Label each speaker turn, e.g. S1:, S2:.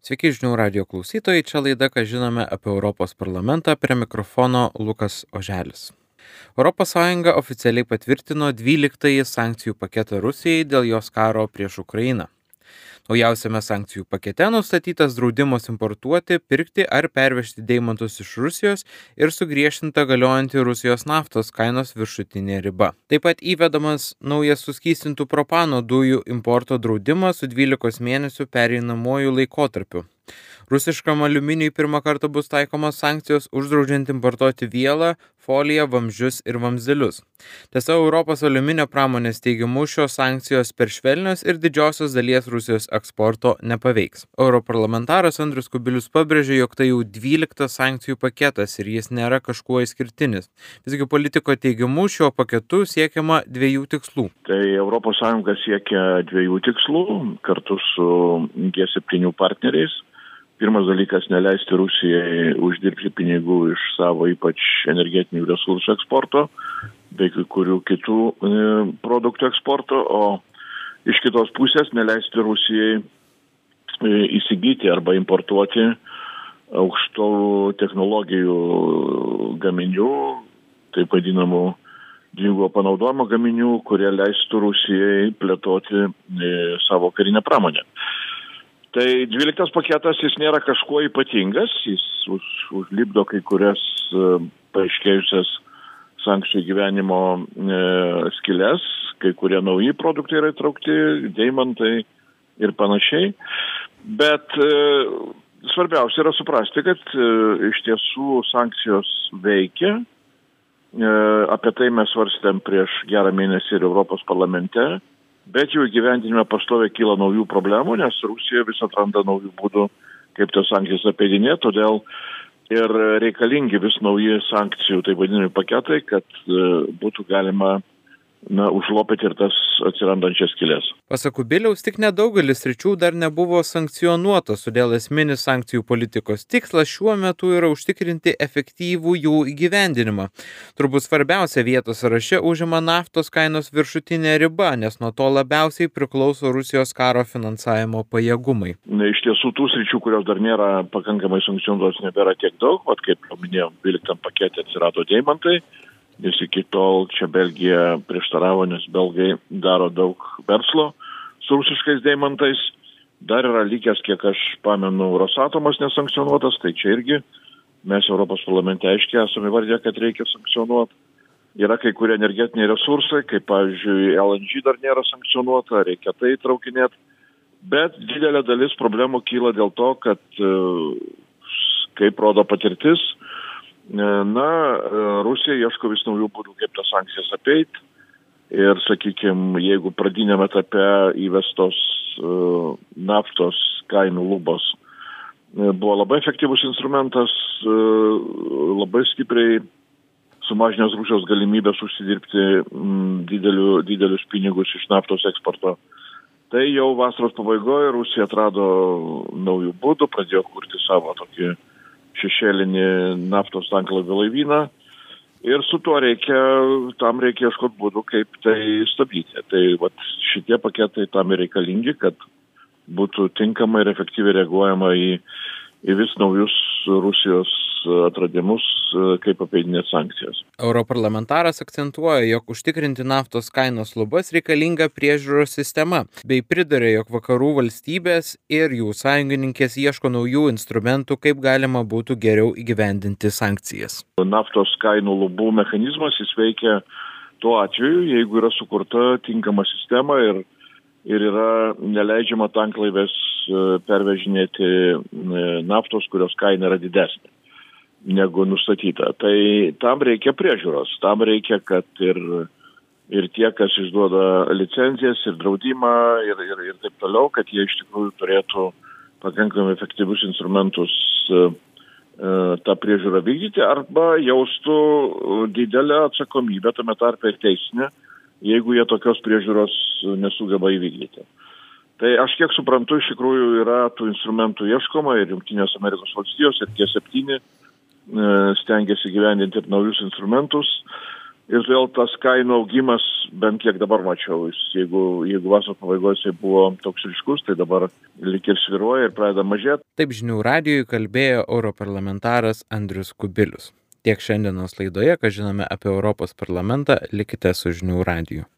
S1: Sveiki žinių radio klausytojai, čia laida, ką žinome apie Europos parlamentą, prie mikrofono Lukas Oželis. ES oficialiai patvirtino 12-ąjį sankcijų paketą Rusijai dėl jos karo prieš Ukrainą. Naujausiame sankcijų pakete nustatytas draudimas importuoti, pirkti ar pervežti deimantus iš Rusijos ir sugriežtinta galiojanti Rusijos naftos kainos viršutinė riba. Taip pat įvedamas naujas suskystintų propano dujų importo draudimas su 12 mėnesių pereinamuoju laikotarpiu. Rusiškam aliuminiui pirmą kartą bus taikomos sankcijos uždraudžiant importuoti vielą, foliją, vamzdžius ir vamzdelius. Tiesa, Europos aliuminio pramonės teigimu šios sankcijos per švelnios ir didžiosios dalies Rusijos eksporto nepaveiks. Europarlamentaras Andrius Kubilius pabrėžė, jog tai jau 12 sankcijų paketas ir jis nėra kažkuo išskirtinis. Visgi politiko teigimu šiuo paketu siekiama dviejų tikslų.
S2: Tai ES siekia dviejų tikslų kartu su G7 partneriais pirmas dalykas neleisti Rusijai uždirbti pinigų iš savo ypač energetinių resursų eksporto bei kai kurių kitų e, produktų eksporto, o iš kitos pusės neleisti Rusijai e, įsigyti arba importuoti aukštų technologijų gaminių, taip vadinamų dvigubo panaudojimo gaminių, kurie leistų Rusijai plėtoti e, savo karinę pramonę. Tai dvyliktas paketas jis nėra kažkuo ypatingas, jis už, užlipdo kai kurias uh, paaiškėjusias sankcijų gyvenimo e, skilės, kai kurie nauji produktai yra įtraukti, deimantai ir panašiai. Bet e, svarbiausia yra suprasti, kad e, iš tiesų sankcijos veikia. E, apie tai mes svarstėm prieš gerą mėnesį ir Europos parlamente bet jų įgyvendinime pastoviai kyla naujų problemų, nes Rusija vis atranda naujų būdų, kaip tas sankcijas apeidinėti, todėl ir reikalingi vis nauji sankcijų, tai vadinami paketai, kad e, būtų galima na, užlopyti ir tas atsirandančias skilės.
S1: Pasak Kubiliaus, tik nedaugelis ryčių dar nebuvo sankcionuotos, todėl esminis sankcijų politikos tikslas šiuo metu yra užtikrinti efektyvų jų įgyvendinimą. Turbūt svarbiausia vietos sąraše užima naftos kainos viršutinė riba, nes nuo to labiausiai priklauso Rusijos karo finansavimo pajėgumai.
S2: Na, iš tiesų, tų sričių, kurios dar nėra pakankamai sankcionuotos, nebėra tiek daug, Vat, kaip jau minėjom, 12 pakete atsirado deimantai nes iki tol čia Belgija prieštaravo, nes belgai daro daug verslo su rusiškais deimantais. Dar yra likęs, kiek aš pamenu, Rosatomas nesankcionuotas, tai čia irgi mes Europos parlamente aiškiai esame vardė, kad reikia sankcionuoti. Yra kai kurie energetiniai resursai, kaip pavyzdžiui LNG dar nėra sankcionuota, reikia tai traukinėti. Bet didelė dalis problemų kyla dėl to, kad, e, kaip rodo patirtis, Na, Rusija ieško vis naujų būdų, kaip tas sankcijas apeiti. Ir, sakykime, jeigu pradinėme etape įvestos uh, naftos kainų lubos uh, buvo labai efektyvus instrumentas, uh, labai stipriai sumažinęs Rusijos galimybės užsidirbti mm, dideliu, didelius pinigus iš naftos eksporto. Tai jau vasaros pabaigoje Rusija atrado naujų būdų, pradėjo kurti savo tokį šešėlinį naftos tanklaivį laivyną. Ir su tuo reikia, tam reikia ieškoti būdų, kaip tai stabdyti. Tai vat, šitie paketai tam ir reikalingi, kad būtų tinkamai ir efektyviai reaguojama į, į vis naujus Rusijos atradimus, kaip apeidinėti sankcijas.
S1: Europarlamentaras akcentuoja, jog užtikrinti naftos kainos lubas reikalinga priežiūros sistema, bei pridarė, jog vakarų valstybės ir jų sąjungininkės ieško naujų instrumentų, kaip galima būtų geriau įgyvendinti sankcijas.
S2: Naftos kainų lubų mechanizmas jis veikia tuo atveju, jeigu yra sukurta tinkama sistema ir, ir yra neleidžiama tanklaivės e, pervežinėti e, naftos, kurios kaina yra didesnė negu nustatyta. Tai tam reikia priežiūros, tam reikia, kad ir, ir tie, kas išduoda licencijas ir draudimą ir, ir, ir taip toliau, kad jie iš tikrųjų turėtų pakankamai efektyvius instrumentus e, e, tą priežiūrą vykdyti arba jaustų didelę atsakomybę tame tarpe ir teisinę, jeigu jie tokios priežiūros nesugeba įvykdyti. Tai aš kiek suprantu, iš tikrųjų yra tų instrumentų ieškoma ir Junktinės Amerikos valstijos ir tie septyni stengiasi gyvendinti ir naujus instrumentus. ir todėl tas kainų augimas bent kiek dabar mačiau jis jeigu jeigu vasaros pabaigoj jisai buvo toks ryškus tai dabar lyg ir svyruoja ir pradeda mažėt.
S1: Taip žinių radijui kalbėjo europarlamentaras andrius kubilius. Tiek šiandienos laidoje ką žinome apie europos parlamentą likite su žinių radiju